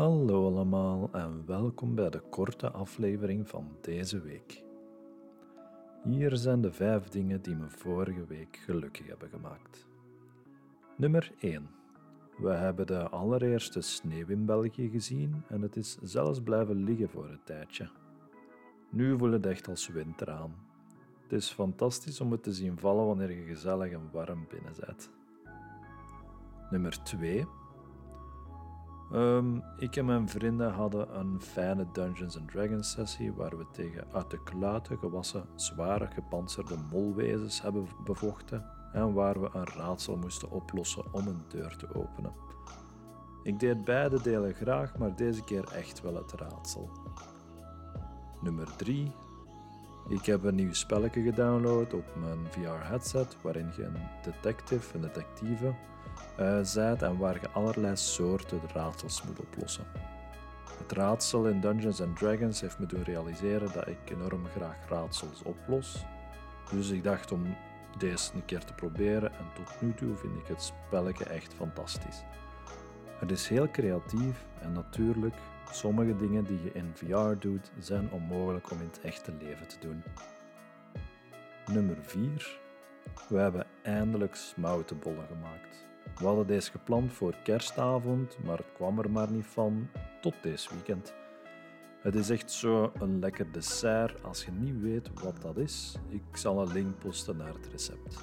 Hallo allemaal en welkom bij de korte aflevering van deze week. Hier zijn de vijf dingen die me vorige week gelukkig hebben gemaakt. Nummer 1. We hebben de allereerste sneeuw in België gezien en het is zelfs blijven liggen voor een tijdje. Nu voelt het echt als winter aan. Het is fantastisch om het te zien vallen wanneer je gezellig en warm binnen. Nummer 2. Um, ik en mijn vrienden hadden een fijne Dungeons Dragons sessie waar we tegen uit de kluiten gewassen, zware gepantserde molwezens hebben bevochten en waar we een raadsel moesten oplossen om een deur te openen. Ik deed beide delen graag, maar deze keer echt wel het raadsel. Nummer 3. Ik heb een nieuw spelletje gedownload op mijn VR-headset waarin je een detective, een detectieve, uh, en waar je allerlei soorten raadsels moet oplossen. Het raadsel in Dungeons Dragons heeft me doen realiseren dat ik enorm graag raadsels oplos. Dus ik dacht om deze een keer te proberen en tot nu toe vind ik het spelletje echt fantastisch. Het is heel creatief en natuurlijk, sommige dingen die je in VR doet zijn onmogelijk om in het echte leven te doen. Nummer 4. We hebben eindelijk smoutenbollen gemaakt. We hadden deze gepland voor kerstavond, maar het kwam er maar niet van tot deze weekend. Het is echt zo een lekker dessert als je niet weet wat dat is. Ik zal een link posten naar het recept.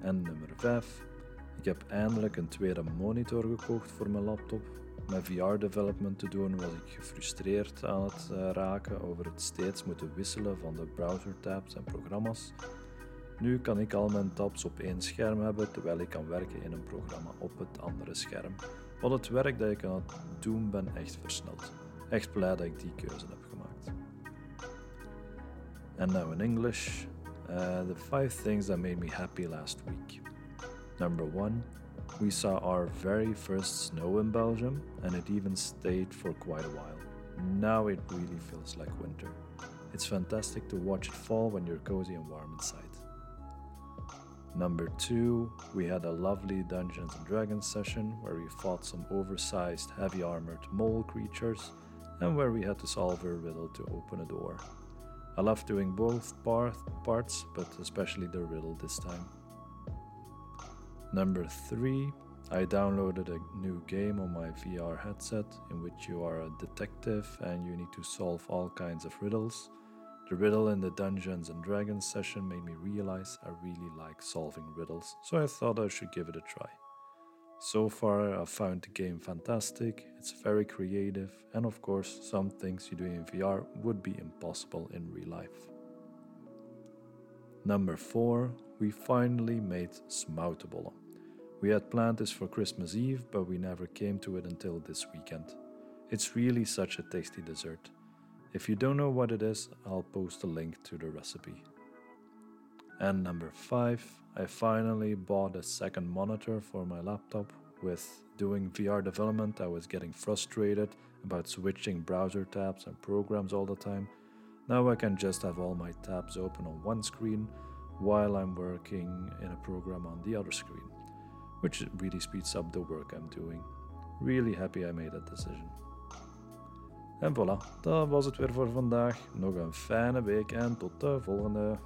En nummer 5. Ik heb eindelijk een tweede monitor gekocht voor mijn laptop. Met VR-development te doen was ik gefrustreerd aan het eh, raken over het steeds moeten wisselen van de browser-tabs en programma's. Nu kan ik al mijn tabs op één scherm hebben terwijl ik kan werken in een programma op het andere scherm. Wat het werk dat ik aan het doen ben echt versneld. Echt blij dat ik die keuze heb gemaakt. And now in English, uh, the five things that made me happy last week. Number one, we saw our very first snow in Belgium and it even stayed for quite a while. Now it really feels like winter. It's fantastic to watch it fall when you're cozy and warm inside. Number two, we had a lovely Dungeons and Dragons session where we fought some oversized, heavy armored mole creatures and where we had to solve a riddle to open a door. I love doing both parts, but especially the riddle this time. Number three, I downloaded a new game on my VR headset in which you are a detective and you need to solve all kinds of riddles. The riddle in the Dungeons and Dragons session made me realize I really like solving riddles, so I thought I should give it a try. So far, I found the game fantastic, it's very creative, and of course, some things you do in VR would be impossible in real life. Number 4, we finally made Smoutebollen. We had planned this for Christmas Eve, but we never came to it until this weekend. It's really such a tasty dessert. If you don't know what it is, I'll post a link to the recipe. And number five, I finally bought a second monitor for my laptop. With doing VR development, I was getting frustrated about switching browser tabs and programs all the time. Now I can just have all my tabs open on one screen while I'm working in a program on the other screen, which really speeds up the work I'm doing. Really happy I made that decision. En voilà, dat was het weer voor vandaag. Nog een fijne week en tot de volgende.